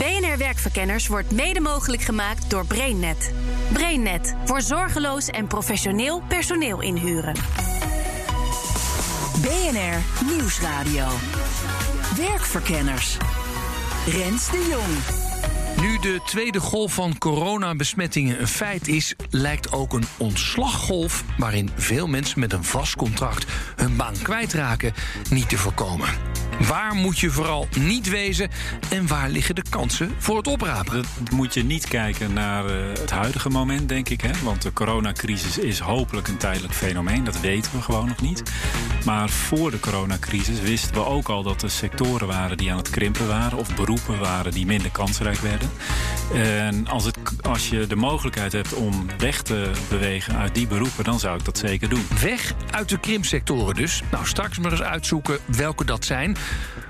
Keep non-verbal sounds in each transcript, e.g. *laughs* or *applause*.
BNR Werkverkenners wordt mede mogelijk gemaakt door BrainNet. BrainNet voor zorgeloos en professioneel personeel inhuren. BNR Nieuwsradio. Werkverkenners. Rens de Jong. Nu de tweede golf van coronabesmettingen een feit is, lijkt ook een ontslaggolf waarin veel mensen met een vast contract hun baan kwijtraken niet te voorkomen. Waar moet je vooral niet wezen en waar liggen de kansen voor het oprapen? Dat moet je niet kijken naar uh, het huidige moment, denk ik. Hè? Want de coronacrisis is hopelijk een tijdelijk fenomeen. Dat weten we gewoon nog niet. Maar voor de coronacrisis wisten we ook al dat er sectoren waren die aan het krimpen waren. Of beroepen waren die minder kansrijk werden. En als, het, als je de mogelijkheid hebt om weg te bewegen uit die beroepen, dan zou ik dat zeker doen. Weg uit de krimpsectoren dus. Nou, straks maar eens uitzoeken welke dat zijn.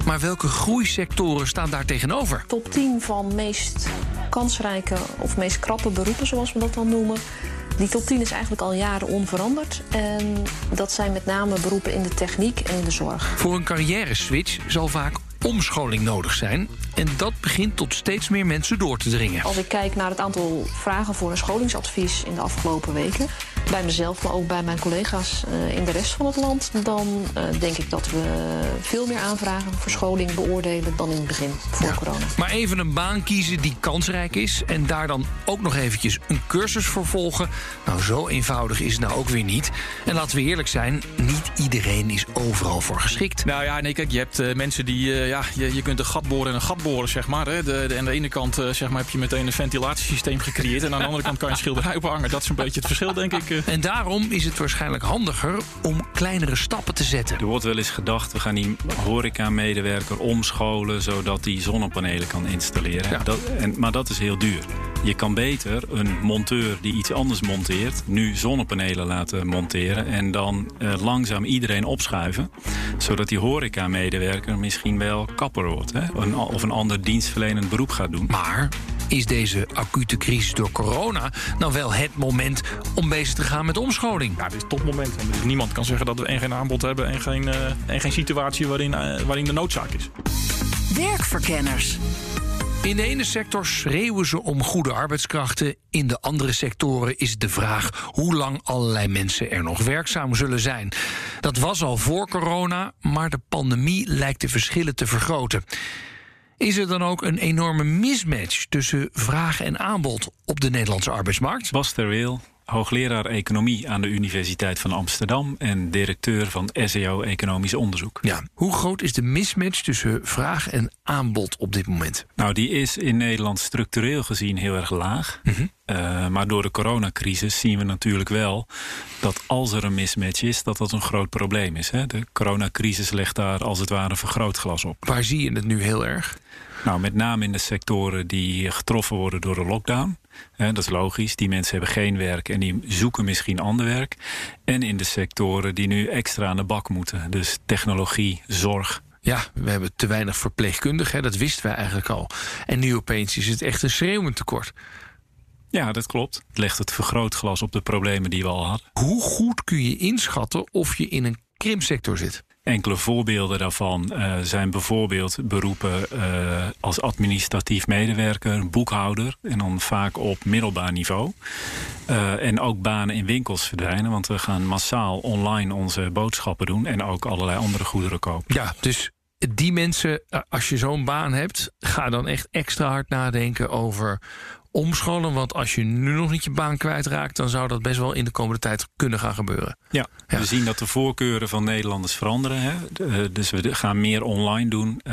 Maar welke groeisectoren staan daar tegenover? Top 10 van meest kansrijke of meest krappe beroepen, zoals we dat dan noemen. Die top 10 is eigenlijk al jaren onveranderd. En dat zijn met name beroepen in de techniek en in de zorg. Voor een carrière switch zal vaak omscholing nodig zijn. En dat begint tot steeds meer mensen door te dringen. Als ik kijk naar het aantal vragen voor een scholingsadvies in de afgelopen weken, bij mezelf, maar ook bij mijn collega's uh, in de rest van het land, dan uh, denk ik dat we veel meer aanvragen voor scholing beoordelen dan in het begin voor ja. corona. Maar even een baan kiezen die kansrijk is en daar dan ook nog eventjes een cursus voor volgen. Nou, zo eenvoudig is het nou ook weer niet. En laten we eerlijk zijn, niet iedereen is overal voor geschikt. Nou ja, nee, kijk, je hebt uh, mensen die, ja, je, je kunt een gat boren en een gat boren, zeg maar. Hè. De, de, aan de ene kant zeg maar, heb je meteen een ventilatiesysteem gecreëerd en aan de andere kant kan je een schilderij ophangen. Dat is een beetje het verschil, denk ik. En daarom is het waarschijnlijk handiger om kleinere stappen te zetten. Er wordt wel eens gedacht, we gaan die horeca-medewerker omscholen... zodat die zonnepanelen kan installeren. Ja. Dat, en, maar dat is heel duur. Je kan beter een monteur die iets anders monteert... nu zonnepanelen laten monteren... en dan uh, langzaam iedereen opschuiven... zodat die horeca-medewerker misschien wel kapper wordt. Hè? Een, of een ander dienstverlenend beroep gaat doen. Maar is deze acute crisis door corona nou wel het moment om bezig te gaan met omscholing? Ja, dit is het topmoment. Dus niemand kan zeggen dat we en geen aanbod hebben en geen, uh, en geen situatie waarin, uh, waarin de noodzaak is. Werkverkenners. In de ene sector schreeuwen ze om goede arbeidskrachten. In de andere sectoren is de vraag hoe lang allerlei mensen er nog werkzaam zullen zijn. Dat was al voor corona, maar de pandemie lijkt de verschillen te vergroten. Is er dan ook een enorme mismatch tussen vraag en aanbod op de Nederlandse arbeidsmarkt? Bas Terweel, hoogleraar economie aan de Universiteit van Amsterdam en directeur van SEO Economisch Onderzoek. Ja, hoe groot is de mismatch tussen vraag en aanbod op dit moment? Nou, die is in Nederland structureel gezien heel erg laag. Mm -hmm. uh, maar door de coronacrisis zien we natuurlijk wel dat als er een mismatch is, dat dat een groot probleem is. Hè? De coronacrisis legt daar als het ware vergrootglas op. Waar zie je het nu heel erg? Nou, met name in de sectoren die getroffen worden door de lockdown. Dat is logisch. Die mensen hebben geen werk en die zoeken misschien ander werk. En in de sectoren die nu extra aan de bak moeten. Dus technologie, zorg. Ja, we hebben te weinig verpleegkundigen. Dat wisten wij eigenlijk al. En nu opeens is het echt een schreeuwend tekort. Ja, dat klopt. Het legt het vergrootglas op de problemen die we al hadden. Hoe goed kun je inschatten of je in een krimpsector zit? Enkele voorbeelden daarvan uh, zijn bijvoorbeeld beroepen uh, als administratief medewerker, boekhouder en dan vaak op middelbaar niveau. Uh, en ook banen in winkels verdwijnen, want we gaan massaal online onze boodschappen doen en ook allerlei andere goederen kopen. Ja, dus die mensen, als je zo'n baan hebt, ga dan echt extra hard nadenken over omscholen. Want als je nu nog niet je baan kwijtraakt, dan zou dat best wel in de komende tijd kunnen gaan gebeuren. Ja, ja. we zien dat de voorkeuren van Nederlanders veranderen. Hè? Dus we gaan meer online doen. Uh,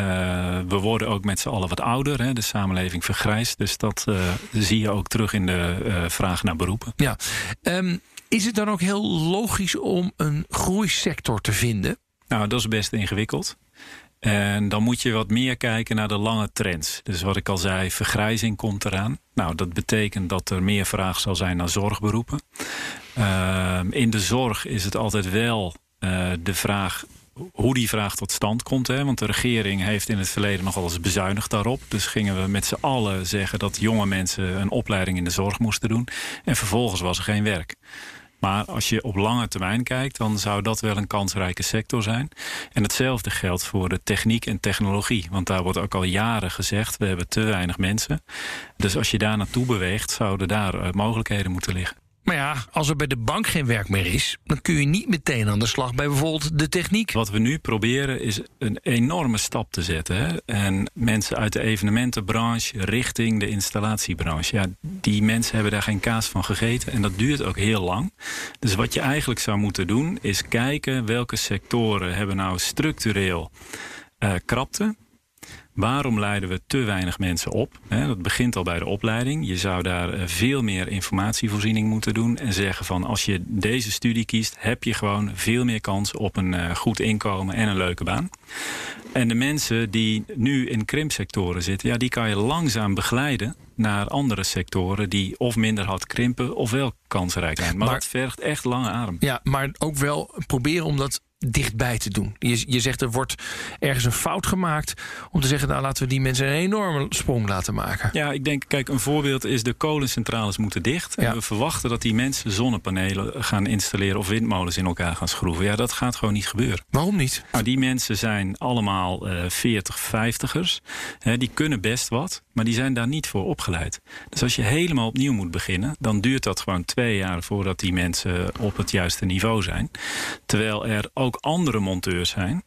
we worden ook met z'n allen wat ouder. Hè? De samenleving vergrijst. Dus dat uh, zie je ook terug in de uh, vraag naar beroepen. Ja. Um, is het dan ook heel logisch om een groeisector te vinden? Nou, dat is best ingewikkeld. En dan moet je wat meer kijken naar de lange trends. Dus wat ik al zei, vergrijzing komt eraan. Nou, dat betekent dat er meer vraag zal zijn naar zorgberoepen. Uh, in de zorg is het altijd wel uh, de vraag hoe die vraag tot stand komt. Hè? Want de regering heeft in het verleden nogal eens bezuinigd daarop. Dus gingen we met z'n allen zeggen dat jonge mensen een opleiding in de zorg moesten doen. En vervolgens was er geen werk. Maar als je op lange termijn kijkt, dan zou dat wel een kansrijke sector zijn. En hetzelfde geldt voor de techniek en technologie. Want daar wordt ook al jaren gezegd, we hebben te weinig mensen. Dus als je daar naartoe beweegt, zouden daar uh, mogelijkheden moeten liggen. Maar ja, als er bij de bank geen werk meer is, dan kun je niet meteen aan de slag bij bijvoorbeeld de techniek. Wat we nu proberen is een enorme stap te zetten. Hè? En mensen uit de evenementenbranche richting de installatiebranche. Ja, die mensen hebben daar geen kaas van gegeten en dat duurt ook heel lang. Dus wat je eigenlijk zou moeten doen, is kijken welke sectoren hebben nou structureel uh, krapte Waarom leiden we te weinig mensen op? dat begint al bij de opleiding. Je zou daar eh, veel meer informatievoorziening moeten doen. En zeggen van als je deze studie kiest, heb je gewoon veel meer kans op een eh, goed inkomen en een leuke baan. En de mensen die nu in krimpsectoren zitten, ja, die kan je langzaam begeleiden naar andere sectoren die of minder hard krimpen of wel kansrijk zijn. Maar, maar dat vergt echt lange adem. Ja, maar ook wel proberen om dat dichtbij te doen. Je, je zegt er wordt ergens een fout gemaakt om te zeggen, nou laten we die mensen een enorme sprong laten maken. Ja, ik denk, kijk, een voorbeeld is de kolencentrales moeten dicht. Ja. En we verwachten dat die mensen zonnepanelen gaan installeren of windmolens in elkaar gaan schroeven. Ja, dat gaat gewoon niet gebeuren. Waarom niet? Nou, die mensen zijn allemaal uh, 40, 50ers. die kunnen best wat, maar die zijn daar niet voor opgeleid. Dus als je helemaal opnieuw moet beginnen, dan duurt dat gewoon twee jaar voordat die mensen op het juiste niveau zijn. Terwijl er ook ook andere monteurs zijn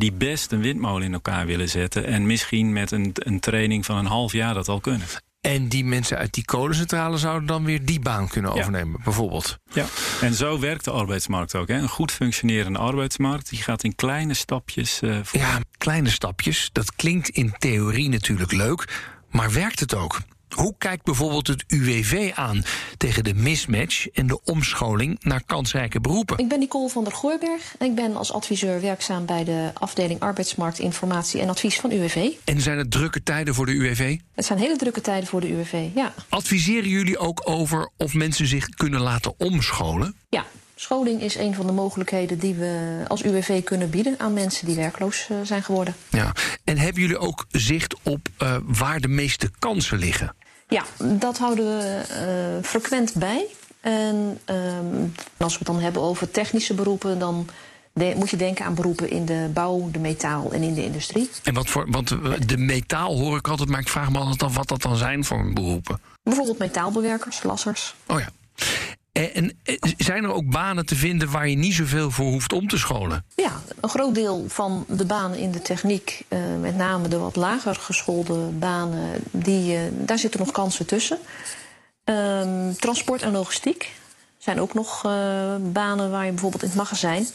die best een windmolen in elkaar willen zetten... en misschien met een, een training van een half jaar dat al kunnen. En die mensen uit die kolencentrale zouden dan weer die baan kunnen overnemen, ja. bijvoorbeeld. Ja, en zo werkt de arbeidsmarkt ook. Hè. Een goed functionerende arbeidsmarkt die gaat in kleine stapjes. Uh. Ja, kleine stapjes. Dat klinkt in theorie natuurlijk leuk, maar werkt het ook? Hoe kijkt bijvoorbeeld het UWV aan tegen de mismatch en de omscholing naar kansrijke beroepen? Ik ben Nicole van der Gooiberg. Ik ben als adviseur werkzaam bij de afdeling arbeidsmarkt, informatie en advies van UWV. En zijn het drukke tijden voor de UWV? Het zijn hele drukke tijden voor de UWV, ja. Adviseren jullie ook over of mensen zich kunnen laten omscholen? Ja, Scholing is een van de mogelijkheden die we als UWV kunnen bieden aan mensen die werkloos uh, zijn geworden. Ja, en hebben jullie ook zicht op uh, waar de meeste kansen liggen? Ja, dat houden we uh, frequent bij. En um, als we het dan hebben over technische beroepen, dan de, moet je denken aan beroepen in de bouw, de metaal en in de industrie. En wat voor, want de metaal hoor ik altijd, maar ik vraag me altijd af wat dat dan zijn voor beroepen. Bijvoorbeeld metaalbewerkers, lassers. Oh ja. En zijn er ook banen te vinden waar je niet zoveel voor hoeft om te scholen? Ja, een groot deel van de banen in de techniek, uh, met name de wat lager geschoolde banen, die, daar zitten nog kansen tussen. Um, transport en logistiek zijn ook nog banen waar je bijvoorbeeld in het magazijn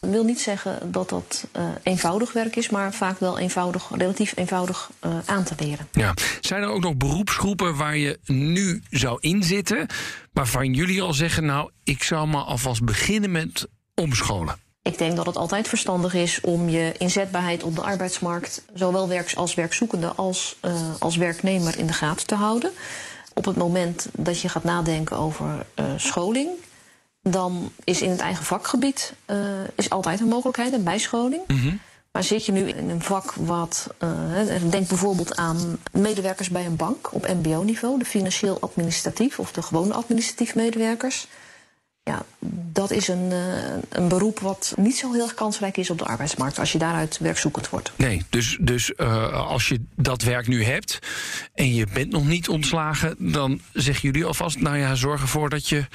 dat wil niet zeggen dat dat uh, eenvoudig werk is, maar vaak wel eenvoudig, relatief eenvoudig uh, aan te leren. Ja. Zijn er ook nog beroepsgroepen waar je nu zou inzitten, waarvan jullie al zeggen, nou, ik zou maar alvast beginnen met omscholen? Ik denk dat het altijd verstandig is om je inzetbaarheid op de arbeidsmarkt, zowel werks als werkzoekende als uh, als werknemer in de gaten te houden. Op het moment dat je gaat nadenken over scholing, dan is in het eigen vakgebied uh, is altijd een mogelijkheid, een bijscholing. Mm -hmm. Maar zit je nu in een vak wat. Uh, denk bijvoorbeeld aan medewerkers bij een bank op MBO-niveau, de financieel administratief of de gewone administratief medewerkers. Ja, dat is een, uh, een beroep wat niet zo heel erg kansrijk is op de arbeidsmarkt als je daaruit werkzoekend wordt. Nee, dus, dus uh, als je dat werk nu hebt en je bent nog niet ontslagen, dan zeggen jullie alvast, nou ja, zorg ervoor dat je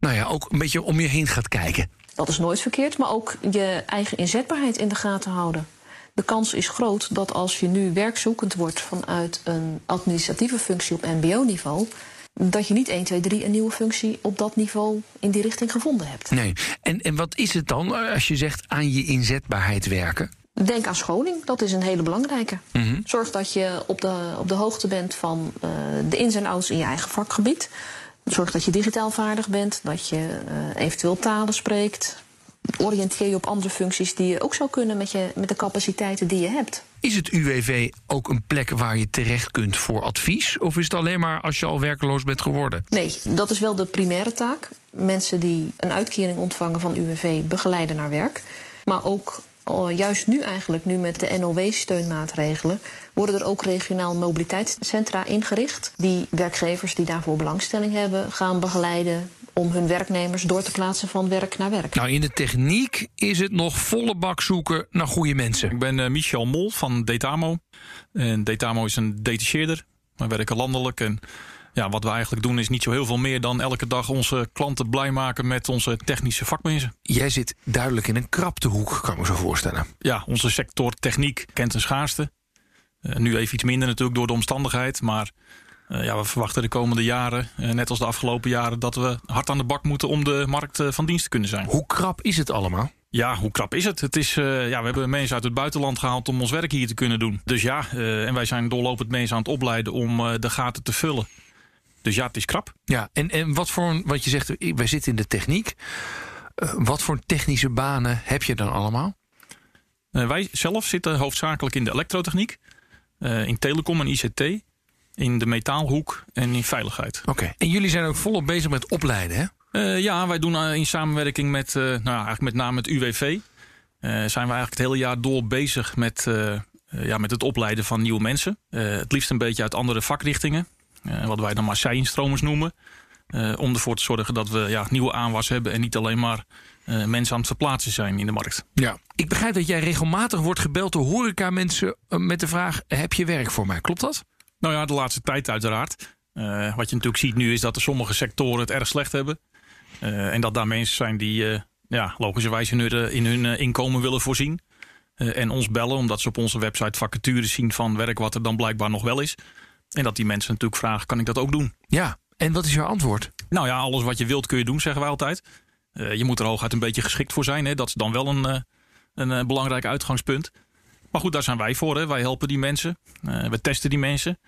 nou ja, ook een beetje om je heen gaat kijken. Dat is nooit verkeerd, maar ook je eigen inzetbaarheid in de gaten houden. De kans is groot dat als je nu werkzoekend wordt vanuit een administratieve functie op MBO-niveau, dat je niet 1, 2, 3 een nieuwe functie op dat niveau in die richting gevonden hebt. Nee. En, en wat is het dan als je zegt aan je inzetbaarheid werken? Denk aan scholing, dat is een hele belangrijke. Mm -hmm. Zorg dat je op de, op de hoogte bent van uh, de ins en outs in je eigen vakgebied. Zorg dat je digitaal vaardig bent, dat je uh, eventueel talen spreekt. oriënteer je op andere functies die je ook zou kunnen met, je, met de capaciteiten die je hebt. Is het UWV ook een plek waar je terecht kunt voor advies? Of is het alleen maar als je al werkeloos bent geworden? Nee, dat is wel de primaire taak. Mensen die een uitkering ontvangen van UWV begeleiden naar werk. Maar ook oh, juist nu eigenlijk, nu met de NOW-steunmaatregelen, worden er ook regionaal mobiliteitscentra ingericht. Die werkgevers die daarvoor belangstelling hebben, gaan begeleiden om hun werknemers door te plaatsen van werk naar werk. Nou, in de techniek is het nog volle bak zoeken naar goede mensen. Ik ben uh, Michel Mol van Detamo. En Detamo is een detacheerder. We werken landelijk en ja, wat we eigenlijk doen is niet zo heel veel meer dan elke dag onze klanten blij maken met onze technische vakmensen. Jij zit duidelijk in een kraptehoek, kan ik me zo voorstellen. Ja, onze sector techniek kent een schaarste. Uh, nu even iets minder natuurlijk door de omstandigheid, maar uh, ja, we verwachten de komende jaren, uh, net als de afgelopen jaren, dat we hard aan de bak moeten om de markt van dienst te kunnen zijn. Hoe krap is het allemaal? Ja, hoe krap is het? het is, uh, ja, we hebben mensen uit het buitenland gehaald om ons werk hier te kunnen doen. Dus ja, uh, en wij zijn doorlopend mensen aan het opleiden om uh, de gaten te vullen. Dus ja, het is krap. Ja, en, en wat voor, wat je zegt, wij zitten in de techniek. wat voor technische banen heb je dan allemaal? wij zelf zitten hoofdzakelijk in de elektrotechniek, in telecom en ICT in de metaalhoek en in veiligheid. Oké. Okay. En jullie zijn ook volop bezig met opleiden, hè? Ja, wij doen in samenwerking met, nou, eigenlijk met name het UWV. zijn we eigenlijk het hele jaar door bezig met, ja, met het opleiden van nieuwe mensen. het liefst een beetje uit andere vakrichtingen. Wat wij dan maar zij-instromers noemen. om ervoor te zorgen dat we ja, nieuwe aanwas hebben en niet alleen maar mensen aan het verplaatsen zijn in de markt. Ja. Ik begrijp dat jij regelmatig wordt gebeld door horeca mensen met de vraag: heb je werk voor mij? Klopt dat? Nou ja, de laatste tijd uiteraard. Uh, wat je natuurlijk ziet nu is dat er sommige sectoren het erg slecht hebben. Uh, en dat daar mensen zijn die uh, ja, logischerwijs in hun, in hun inkomen willen voorzien. en ons bellen omdat ze op onze website vacatures zien van werk wat er dan blijkbaar nog wel is. En dat die mensen natuurlijk vragen, kan ik dat ook doen? Ja, en wat is jouw antwoord? Nou ja, alles wat je wilt kun je doen, zeggen wij altijd. je moet er hooguit een beetje geschikt voor zijn. Hè? Dat is dan wel een, een belangrijk uitgangspunt. Maar goed, daar zijn wij voor. Hè. Wij helpen die mensen. We testen die mensen.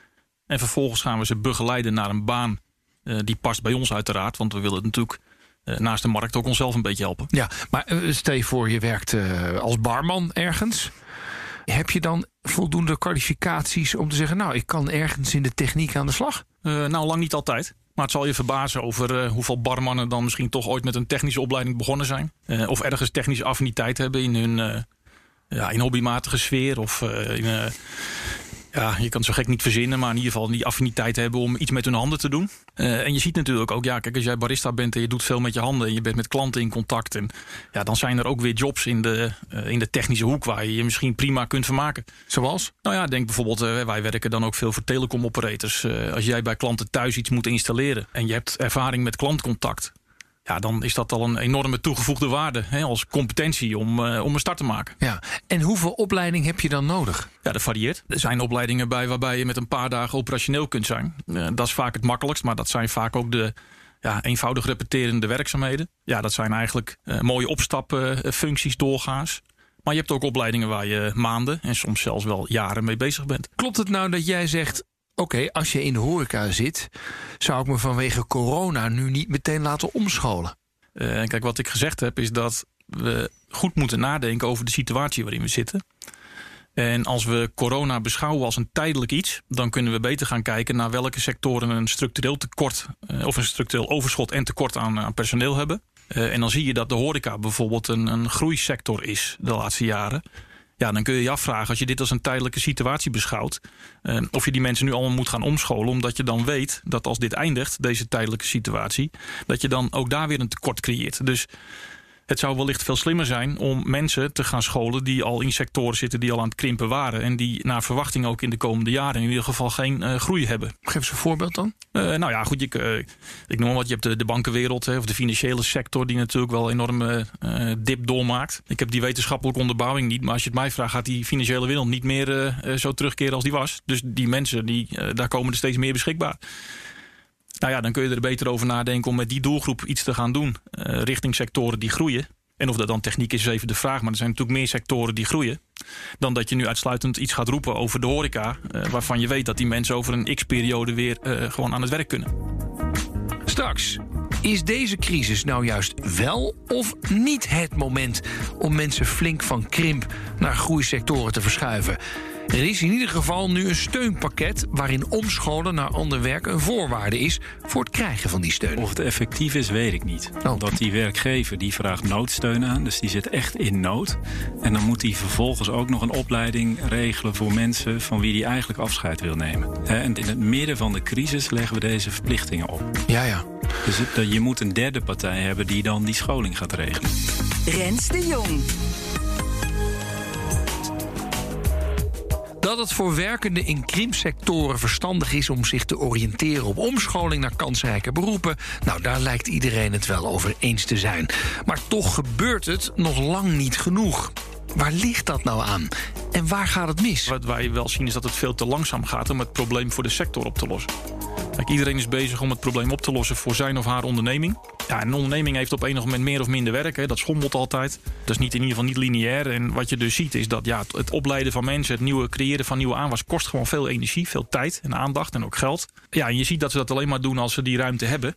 En vervolgens gaan we ze begeleiden naar een baan die past bij ons uiteraard. Want we willen natuurlijk naast de markt ook onszelf een beetje helpen. Ja, maar stel je voor je werkt als barman ergens. Heb je dan voldoende kwalificaties om te zeggen... nou, ik kan ergens in de techniek aan de slag? nou, lang niet altijd. Maar het zal je verbazen over hoeveel barmannen dan misschien toch ooit met een technische opleiding begonnen zijn. of ergens technische affiniteit hebben in hun ja, in hobbymatige sfeer of in, uh, ja, je kan het zo gek niet verzinnen, maar in ieder geval die affiniteit hebben om iets met hun handen te doen. Uh, en je ziet natuurlijk ook, ja, kijk, als jij barista bent en je doet veel met je handen en je bent met klanten in contact. En ja, dan zijn er ook weer jobs in de, uh, in de technische hoek waar je je misschien prima kunt vermaken. Zoals? Nou ja, denk bijvoorbeeld, uh, wij werken dan ook veel voor telecomoperators. als jij bij klanten thuis iets moet installeren en je hebt ervaring met klantcontact ja, dan is dat al een enorme toegevoegde waarde hè, als competentie om, uh, om een start te maken. Ja. En hoeveel opleiding heb je dan nodig? Ja, dat varieert. Er zijn opleidingen bij waarbij je met een paar dagen operationeel kunt zijn. Uh, dat is vaak het makkelijkst, maar dat zijn vaak ook de ja, eenvoudig repeterende werkzaamheden. Ja, dat zijn eigenlijk uh, mooie opstapfuncties doorgaans. Maar je hebt ook opleidingen waar je maanden en soms zelfs wel jaren mee bezig bent. Klopt het nou dat jij zegt Oké, als je in de horeca zit, zou ik me vanwege corona nu niet meteen laten omscholen. Uh, kijk, wat ik gezegd heb, is dat we goed moeten nadenken over de situatie waarin we zitten. En als we corona beschouwen als een tijdelijk iets, dan kunnen we beter gaan kijken naar welke sectoren een structureel tekort uh, of een structureel overschot en tekort aan, aan personeel hebben. Uh, en dan zie je dat de horeca bijvoorbeeld een, een groeisector is de laatste jaren. Ja, dan kun je je afvragen als je dit als een tijdelijke situatie beschouwt. Uh, of je die mensen nu allemaal moet gaan omscholen. Omdat je dan weet dat als dit eindigt, deze tijdelijke situatie. dat je dan ook daar weer een tekort creëert. Dus het zou wellicht veel slimmer zijn om mensen te gaan scholen die al in sectoren zitten die al aan het krimpen waren. En die naar verwachting ook in de komende jaren in ieder geval geen uh, groei hebben. Geef eens een voorbeeld dan. Uh, nou ja, goed, je, uh, ik noem wat. Je hebt de, de bankenwereld hè, of de financiële sector die natuurlijk wel een enorme dip doormaakt. Ik heb die wetenschappelijke onderbouwing niet. Maar als je het mij vraagt, gaat die financiële wereld niet meer zo terugkeren als die was. Dus die mensen, die, daar komen er steeds meer beschikbaar. Nou ja, dan kun je er beter over nadenken om met die doelgroep iets te gaan doen. Uh, richting sectoren die groeien. En of dat dan techniek is, is even de vraag. Maar er zijn natuurlijk meer sectoren die groeien. Dan dat je nu uitsluitend iets gaat roepen over de horeca. Uh, waarvan je weet dat die mensen over een x-periode weer uh, gewoon aan het werk kunnen. Straks, is deze crisis nou juist wel of niet het moment om mensen flink van krimp naar groeisectoren te verschuiven? Er is in ieder geval nu een steunpakket waarin omscholen naar ander werk een voorwaarde is voor het krijgen van die steun. Of het effectief is, weet ik niet. Oh. Omdat die werkgever die vraagt noodsteun aan, dus die zit echt in nood. En dan moet hij vervolgens ook nog een opleiding regelen voor mensen van wie hij eigenlijk afscheid wil nemen. Hè, En in het midden van de crisis leggen we deze verplichtingen op. Ja, ja. Dus het- je moet een derde partij hebben die dan die scholing gaat regelen. Rens de Jong. Dat het voor werkenden in krimpsectoren verstandig is om zich te oriënteren op omscholing naar kansrijke beroepen, nou daar lijkt iedereen het wel over eens te zijn. Maar toch gebeurt het nog lang niet genoeg. Waar ligt dat nou aan? En waar gaat het mis? Wat wij wel zien is dat het veel te langzaam gaat om het probleem voor de sector op te lossen. Iedereen is bezig om het probleem op te lossen voor zijn of haar onderneming. Ja, een onderneming heeft op enig moment meer of minder werk. Hè. Dat schommelt altijd. Dat is niet in ieder geval niet lineair. En wat je dus ziet is dat ja, het- opleiden van mensen, het nieuwe creëren van nieuwe aanwas, kost gewoon veel energie, veel tijd en aandacht en ook geld. Ja, en je ziet dat ze dat alleen maar doen als ze die ruimte hebben.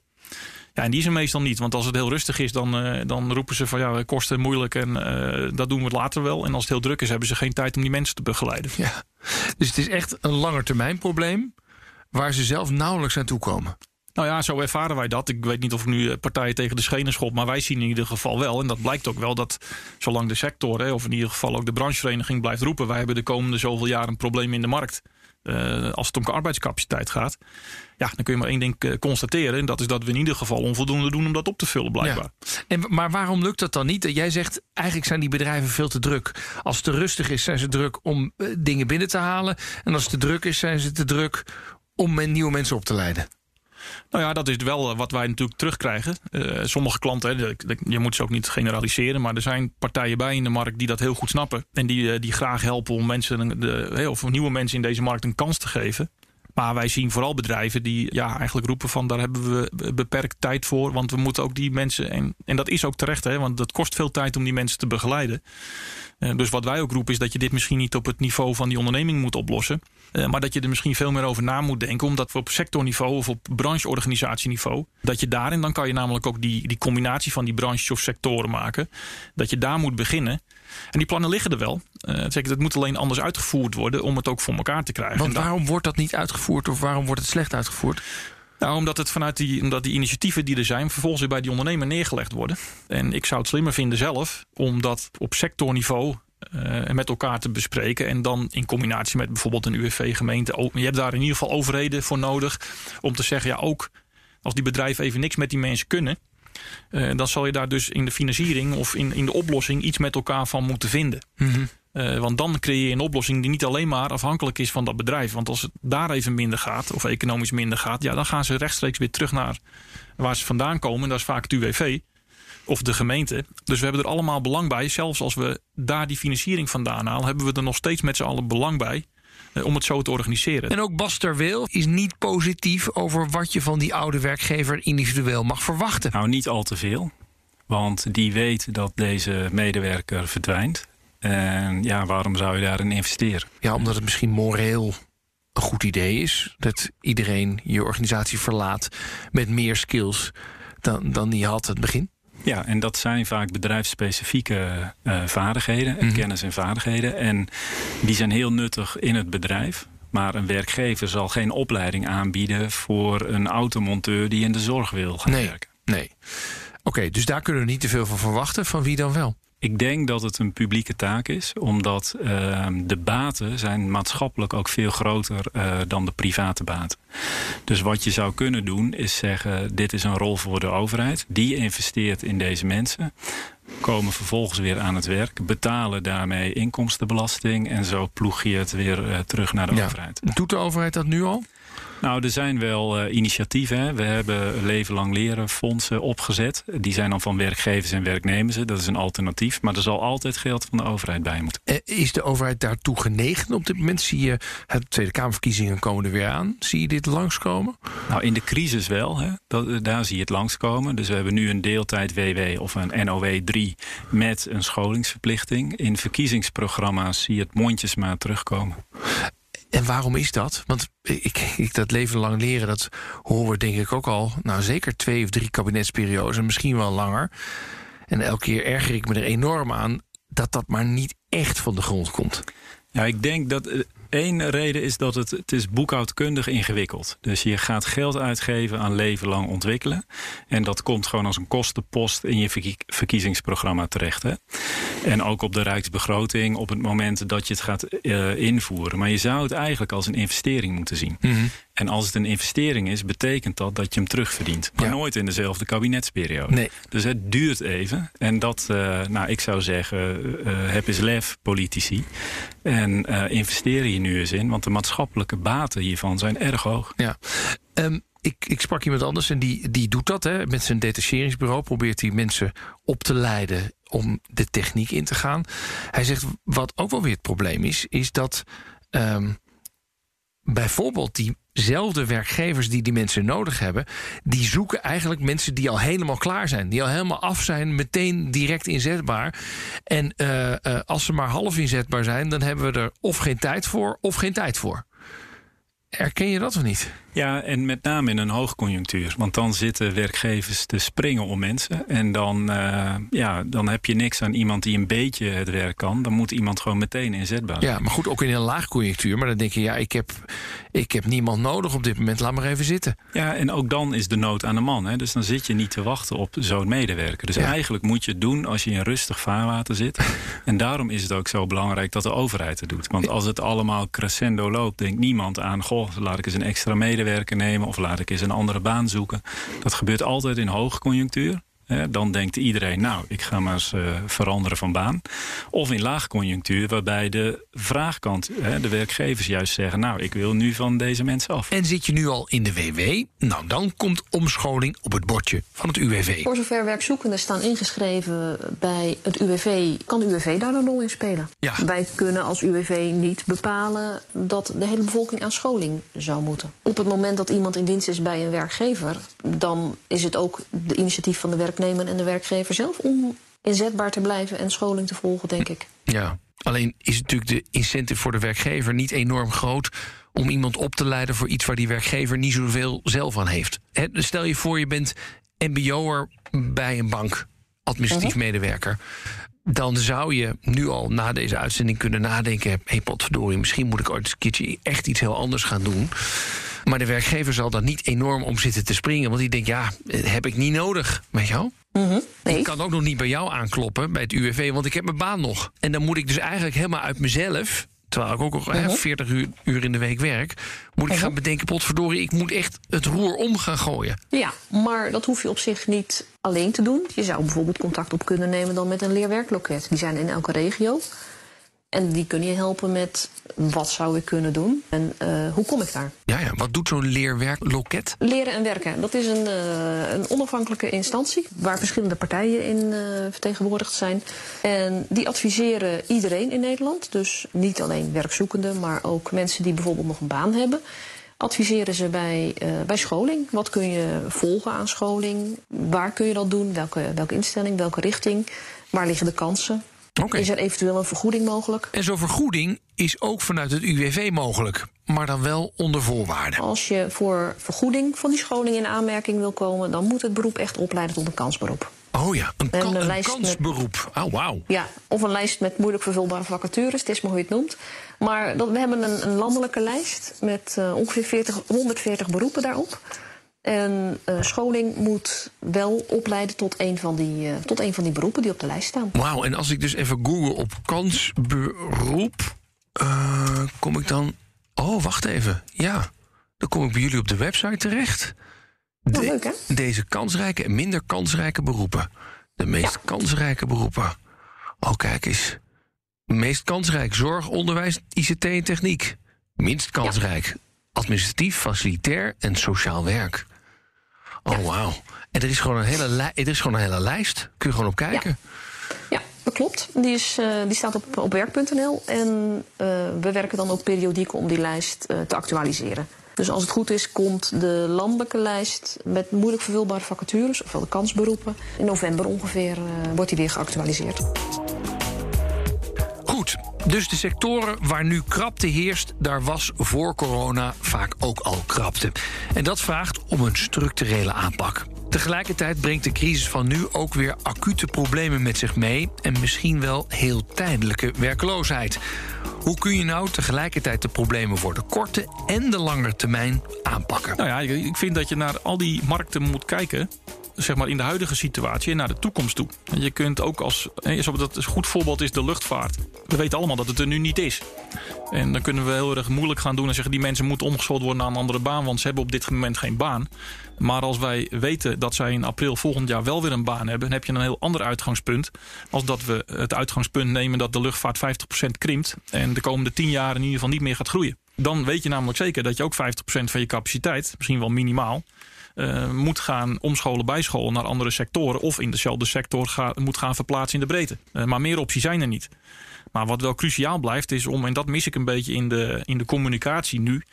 Ja, en die is er meestal niet. Want als het heel rustig is, dan, eh, dan roepen ze van ja, kosten moeilijk en eh, dat doen we later wel. En als het heel druk is, hebben ze geen tijd om die mensen te begeleiden. Ja. Dus het is echt een langetermijn probleem waar ze zelf nauwelijks aan toe komen. Nou ja, zo ervaren wij dat. Ik weet niet of ik nu eh, partijen tegen de schenen schop, maar wij zien in ieder geval wel. En dat blijkt ook wel dat zolang de sector, hè, of in ieder geval ook de branchevereniging blijft roepen, wij hebben de komende zoveel jaar een probleem in de markt. eh, als het om arbeidscapaciteit gaat. Ja, dan kun je maar één ding eh, constateren. En dat is dat we in ieder geval onvoldoende doen om dat op te vullen, blijkbaar. En, maar waarom lukt dat dan niet? Jij zegt eigenlijk zijn die bedrijven veel te druk. Als het te rustig is, zijn ze druk om dingen binnen te halen. En als het te druk is, zijn ze te druk om nieuwe mensen op te leiden. Nou ja, dat is wel eh, wat wij natuurlijk terugkrijgen. Eh, sommige klanten, je moet ze ook niet generaliseren, maar er zijn partijen bij in de markt die dat heel goed snappen. En die, eh, die graag helpen om mensen, de, of nieuwe mensen in deze markt een kans te geven. Maar wij zien vooral bedrijven die ja, eigenlijk roepen van daar hebben we beperkt tijd voor. Want we moeten ook die mensen, en, en dat is ook terecht, hè, want dat kost veel tijd om die mensen te begeleiden. Dus wat wij ook roepen is dat je dit misschien niet op het niveau van die onderneming moet oplossen. Eh, maar dat je er misschien veel meer over na moet denken. Omdat we op sectorniveau of op brancheorganisatieniveau. Dat je daarin, dan kan je namelijk ook die, die combinatie van die branches of sectoren maken. Dat je daar moet beginnen. En die plannen liggen er wel. Eh zeg ik, het moet alleen anders uitgevoerd worden om het ook voor elkaar te krijgen. Want waarom wordt dat niet uitgevoerd of waarom wordt het slecht uitgevoerd? nou, omdat het vanuit die, omdat die initiatieven die er zijn, vervolgens weer bij die ondernemer neergelegd worden. En ik zou het slimmer vinden zelf om dat op sectorniveau eh, met elkaar te bespreken. En dan in combinatie met bijvoorbeeld een UWV-gemeente. Je hebt daar in ieder geval overheden voor nodig om te zeggen, ja, ook als die bedrijven even niks met die mensen kunnen. eh, dan zal je daar dus in de financiering of in, in de oplossing iets met elkaar van moeten vinden. Eh, want dan creëer je een oplossing die niet alleen maar afhankelijk is van dat bedrijf. Want als het daar even minder gaat, of economisch minder gaat, ja, dan gaan ze rechtstreeks weer terug naar waar ze vandaan komen. Dat is vaak het UWV of de gemeente. Dus we hebben er allemaal belang bij. Zelfs als we daar die financiering vandaan halen, hebben we er nog steeds met z'n allen belang bij. eh, om het zo te organiseren. En ook Bas Terweel is niet positief over wat je van die oude werkgever individueel mag verwachten. Nou, niet al te veel. Want die weet dat deze medewerker verdwijnt. En ja, waarom zou je daarin investeren? Ja, omdat het misschien moreel een goed idee is. Dat iedereen je organisatie verlaat met meer skills dan, dan die had het begin. Ja, en dat zijn vaak bedrijfsspecifieke eh, vaardigheden, Mhm. kennis en vaardigheden. En die zijn heel nuttig in het bedrijf. Maar een werkgever zal geen opleiding aanbieden voor een automonteur die in de zorg wil gaan Nee. werken. Nee. Oké, dus daar kunnen we niet te veel van verwachten. Van wie dan wel? Ik denk dat het een publieke taak is, omdat ehm, de baten zijn maatschappelijk ook veel groter eh, dan de private baten. Dus wat je zou kunnen doen is zeggen: dit is een rol voor de overheid. Die investeert in deze mensen, komen vervolgens weer aan het werk, betalen daarmee inkomstenbelasting en zo ploeg je het weer eh, terug naar de Ja. overheid. Doet de overheid dat nu al? Nou, er zijn wel eh, initiatieven. Hè. We hebben leven lang leren fondsen opgezet. Die zijn dan van werkgevers en werknemers. Dat is een alternatief. Maar er zal altijd geld van de overheid bij moeten. Eh, Is de overheid daartoe genegen op dit moment? Zie je, het Tweede Kamerverkiezingen komen er weer aan. Zie je dit langskomen? Nou, in de crisis wel. Hè. Dat, eh, daar zie je het langskomen. Dus we hebben nu een deeltijd WW of een NOW 3 met een scholingsverplichting. In verkiezingsprogramma's zie je het mondjesmaat terugkomen. En waarom is dat? Want ik, ik, dat leven lang leren, dat horen we denk ik ook al... nou zeker twee of drie kabinetsperiodes, en misschien wel langer. En elke keer erger ik me er enorm aan... dat dat maar niet echt van de grond komt. Ja, ik denk dat eh, één reden is dat het, het is boekhoudkundig ingewikkeld. Dus je gaat geld uitgeven aan leven lang ontwikkelen. En dat komt gewoon als een kostenpost in je verkiezingsprogramma terecht. Hè? En ook op de rijksbegroting op het moment dat je het gaat uh, invoeren. Maar je zou het eigenlijk als een investering moeten zien. Mm. En als het een investering is, betekent dat dat je hem terugverdient. Maar ja. nooit in dezelfde kabinetsperiode. Nee. Dus het duurt even. En dat, uh, nou, ik zou zeggen, uh, heb eens lef, politici. En uh, investeer hier nu eens in. Want de maatschappelijke baten hiervan zijn erg hoog. Ja. Um, ik, ik sprak iemand anders en die, die doet dat. Hè. Met zijn detacheringsbureau probeert hij mensen op te leiden om de techniek in te gaan. Hij zegt, wat ook wel weer het probleem is, is dat um, bijvoorbeeld diezelfde werkgevers die die mensen nodig hebben, die zoeken eigenlijk mensen die al helemaal klaar zijn, die al helemaal af zijn, meteen direct inzetbaar. En uh, uh, als ze maar half inzetbaar zijn, dan hebben we er of geen tijd voor of geen tijd voor. Erken je dat of niet? Ja, en met name in een hoogconjunctuur. Want dan zitten werkgevers te springen om mensen. En dan, uh, ja, dan heb je niks aan iemand die een beetje het werk kan. Dan moet iemand gewoon meteen inzetbaar zijn. Ja, maar goed, ook in een laagconjunctuur. Maar dan denk je, ja, ik heb, ik heb niemand nodig op dit moment. Laat maar even zitten. Ja, en ook dan is de nood aan de man. Hè? Dus dan zit je niet te wachten op zo'n medewerker. Dus ja. eigenlijk moet je het doen als je in rustig vaarwater zit. *laughs* en daarom is het ook zo belangrijk dat de overheid het doet. Want als het allemaal crescendo loopt, denkt niemand aan... goh, laat ik eens een extra medewerker nemen of laat ik eens een andere baan zoeken. Dat gebeurt altijd in hoogconjunctuur. Dan denkt iedereen, nou, ik ga maar eens uh, veranderen van baan. Of in laagconjunctuur, waarbij de vraagkant, hè, de werkgevers juist zeggen... nou, ik wil nu van deze mensen af. En zit je nu al in de WW? Nou, dan komt omscholing op het bordje van het UWV. Voor zover werkzoekenden staan ingeschreven bij het UWV... kan de UWV daar een rol in spelen. Ja. Wij kunnen als UWV niet bepalen dat de hele bevolking aan scholing zou moeten. Op het moment dat iemand in dienst is bij een werkgever... dan is het ook de initiatief van de werknemer en de werkgever zelf om inzetbaar te blijven en scholing te volgen, denk ik. Ja, alleen is natuurlijk de incentive voor de werkgever niet enorm groot om iemand op te leiden voor iets waar die werkgever niet zoveel zelf aan heeft. He, stel je voor, je bent MBO'er bij een bank, administratief uh -huh. medewerker. Dan zou je nu al na deze uitzending kunnen nadenken: hé, hey, potverdorie, misschien moet ik ooit eens een keertje echt iets heel anders gaan doen. Maar de werkgever zal daar niet enorm om zitten te springen. Want die denkt, ja, heb ik niet nodig. Weet je wel? Mm -hmm. nee. Ik kan ook nog niet bij jou aankloppen, bij het UWV, want ik heb mijn baan nog. En dan moet ik dus eigenlijk helemaal uit mezelf... terwijl ik ook nog uh -huh. 40 uur, uur, in de week werk... moet ik uh -huh. gaan bedenken, potverdorie, ik moet echt het roer om gaan gooien. Ja, maar dat hoef je op zich niet alleen te doen. Je zou bijvoorbeeld contact op kunnen nemen dan met een leerwerkloket. Die zijn in elke regio. En die kunnen je helpen met wat zou ik kunnen doen en uh, hoe kom ik daar. Ja, ja. wat doet zo'n leerwerkloket? Leren en werken. Dat is een, uh, een onafhankelijke instantie waar verschillende partijen in uh, vertegenwoordigd zijn. En die adviseren iedereen in Nederland. Dus niet alleen werkzoekenden, maar ook mensen die bijvoorbeeld nog een baan hebben. Adviseren ze bij, bij scholing. Wat kun je volgen aan scholing? Waar kun je dat doen? Welke, welke instelling, welke richting? Waar liggen de kansen? Okay. Is er eventueel een vergoeding mogelijk? En zo'n vergoeding is ook vanuit het UWV mogelijk, maar dan wel onder voorwaarden. Als je voor vergoeding van die scholing in aanmerking wil komen, dan moet het beroep echt opleiden tot een kansberoep. Oh ja, een, kan, een, een kansberoep. Met, oh, wauw. Ja, of een lijst met moeilijk vervulbare vacatures, het is maar hoe je het noemt. Maar dat, we hebben een, een landelijke lijst met uh, ongeveer 40, 140 beroepen daarop. En uh, scholing moet wel opleiden tot een, van die, uh, tot een van die beroepen die op de lijst staan. Wauw, en als ik dus even google op kansberoep, uh, kom ik dan. Oh, wacht even. Ja, dan kom ik bij jullie op de website terecht. De, oh, leuk, hè? Deze kansrijke en minder kansrijke beroepen. De meest ja. kansrijke beroepen. Oh, kijk eens. Meest kansrijk zorg, onderwijs, ICT en techniek. Minst kansrijk ja. administratief, facilitair en sociaal werk. Oh, ja. wauw. En er is, gewoon een hele er is gewoon een hele lijst. Kun je gewoon op kijken. Ja, ja dat klopt. Die, is, uh, die staat op, op werk.nl. En uh, we werken dan ook periodiek om die lijst uh, te actualiseren. Dus als het goed is, komt de landelijke lijst met moeilijk vervulbare vacatures, ofwel de kansberoepen. In november ongeveer wordt die weer geactualiseerd. Goed, Dus de sectoren waar nu krapte heerst, daar was voor corona vaak ook al krapte. En dat vraagt om een structurele aanpak. Tegelijkertijd brengt de crisis van nu ook weer acute problemen met zich mee en misschien wel heel tijdelijke werkloosheid. Hoe kun je nou tegelijkertijd de problemen voor de korte en de lange termijn aanpakken? Nou ja, ik vind dat je naar al die markten moet kijken zeg maar in de huidige situatie en naar de toekomst toe. Je kunt ook als. Dat een goed voorbeeld is de luchtvaart. We weten allemaal dat het er nu niet is. En dan kunnen we heel erg moeilijk gaan doen en zeggen: die mensen moeten omgeschoold worden naar een andere baan, want ze hebben op dit moment geen baan. Maar als wij weten dat zij in april volgend jaar wel weer een baan hebben, dan heb je een heel ander uitgangspunt. Als dat we het uitgangspunt nemen dat de luchtvaart 50% krimpt en de komende 10 jaar in ieder geval niet meer gaat groeien. Dan weet je namelijk zeker dat je ook 50% van je capaciteit, misschien wel minimaal, uh, moet gaan omscholen, bijscholen naar andere sectoren. Of in dezelfde sector ga, moet gaan verplaatsen in de breedte. Uh, maar meer opties zijn er niet. Maar wat wel cruciaal blijft is om, en dat mis ik een beetje in de, in de communicatie nu,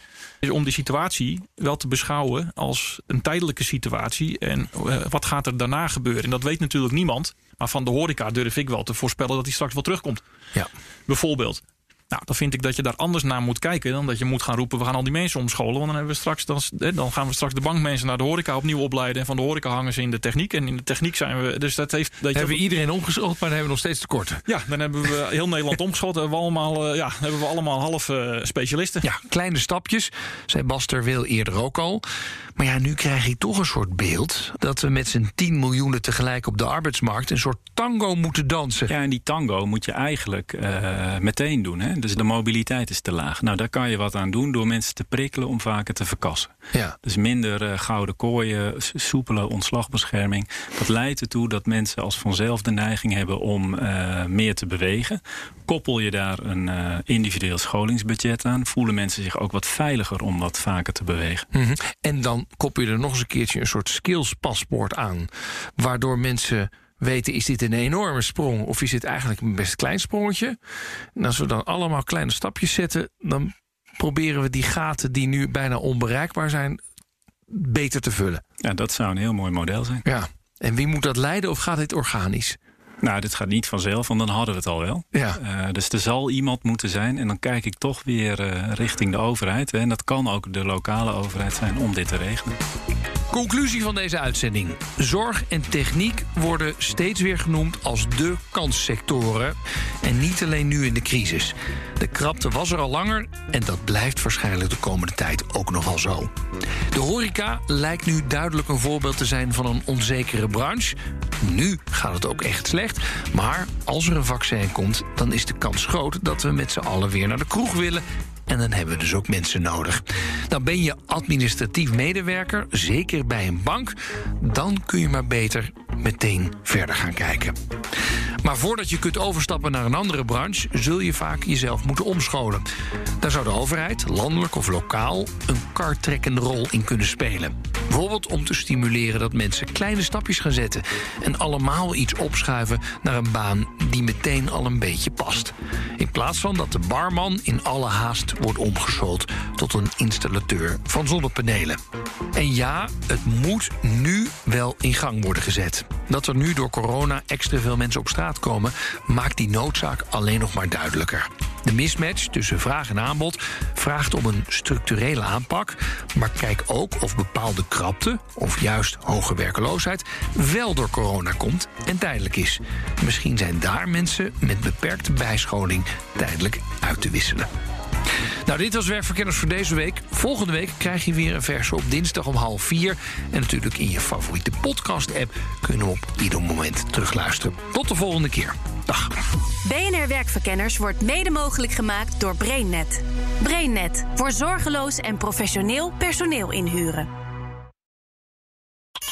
is om die situatie wel te beschouwen als een tijdelijke situatie. En uh, wat gaat er daarna gebeuren? En dat weet natuurlijk niemand. Maar van de horeca durf ik wel te voorspellen dat hij straks wel terugkomt. Ja. Bijvoorbeeld. Nou, dan vind ik dat je daar anders naar moet kijken dan dat je moet gaan roepen: we gaan al die mensen omscholen. Want dan, hebben we straks, dan, dan gaan we straks de bankmensen naar de horeca opnieuw opleiden. En van de horeca hangen ze in de techniek. En in de techniek zijn we. Dus dat heeft. Dat hebben we iedereen omgeschoold, maar dan hebben we nog steeds tekorten. Ja, dan hebben we heel Nederland *laughs* omgeschoold. Hebben we allemaal, uh, ja, hebben we allemaal half uh, specialisten. Ja, kleine stapjes. Zei Baster wil eerder ook al. Maar ja, nu krijg ik toch een soort beeld dat we met z'n 10 miljoenen tegelijk op de arbeidsmarkt een soort tango moeten dansen. Ja, en die tango moet je eigenlijk uh, meteen doen. Hè? Dus de mobiliteit is te laag. Nou, daar kan je wat aan doen door mensen te prikkelen om vaker te verkassen. Ja. Dus minder uh, gouden kooien, soepele ontslagbescherming. Dat leidt ertoe dat mensen als vanzelf de neiging hebben om uh, meer te bewegen. Koppel je daar een uh, individueel scholingsbudget aan, voelen mensen zich ook wat veiliger om wat vaker te bewegen. Mm -hmm. En dan koppel je er nog eens een keertje een soort skillspaspoort aan, waardoor mensen weten, is dit een enorme sprong of is dit eigenlijk een best klein sprongetje? En als we dan allemaal kleine stapjes zetten, dan proberen we die gaten die nu bijna onbereikbaar zijn, beter te vullen. Ja, dat zou een heel mooi model zijn. Ja. En wie moet dat leiden of gaat dit organisch? Nou, dit gaat niet vanzelf, want dan hadden we het al wel. Ja. Uh, dus er zal iemand moeten zijn. En dan kijk ik toch weer uh, richting de overheid. Hè. En dat kan ook de lokale overheid zijn om dit te regelen. Conclusie van deze uitzending. Zorg en techniek worden steeds weer genoemd als de kanssectoren. En niet alleen nu in de crisis. De krapte was er al langer en dat blijft waarschijnlijk de komende tijd ook nog wel zo. De horeca lijkt nu duidelijk een voorbeeld te zijn van een onzekere branche. Nu gaat het ook echt slecht. Maar als er een vaccin komt, dan is de kans groot dat we met z'n allen weer naar de kroeg willen. En dan hebben we dus ook mensen nodig. Dan ben je administratief medewerker, zeker bij een bank. Dan kun je maar beter meteen verder gaan kijken. Maar voordat je kunt overstappen naar een andere branche, zul je vaak jezelf moeten omscholen. Daar zou de overheid, landelijk of lokaal, een kartrekkende rol in kunnen spelen. Bijvoorbeeld om te stimuleren dat mensen kleine stapjes gaan zetten en allemaal iets opschuiven naar een baan die meteen al een beetje past. In plaats van dat de barman in alle haast wordt omgeschoold tot een installateur van zonnepanelen. En ja, het moet nu wel in gang worden gezet. Dat er nu door corona extra veel mensen op straat komen, maakt die noodzaak alleen nog maar duidelijker. De mismatch tussen vraag en aanbod vraagt om een structurele aanpak, maar kijk ook of bepaalde krapte of juist hoge werkeloosheid wel door corona komt en tijdelijk is. Misschien zijn daar mensen met beperkte bijscholing tijdelijk uit te wisselen. Nou, dit was Werkverkenners voor deze week. Volgende week krijg je weer een verse op dinsdag om half vier. En natuurlijk in je favoriete podcast-app kunnen we op ieder moment terugluisteren. Tot de volgende keer. Dag. BNR Werkverkenners wordt mede mogelijk gemaakt door BrainNet. BrainNet voor zorgeloos en professioneel personeel inhuren.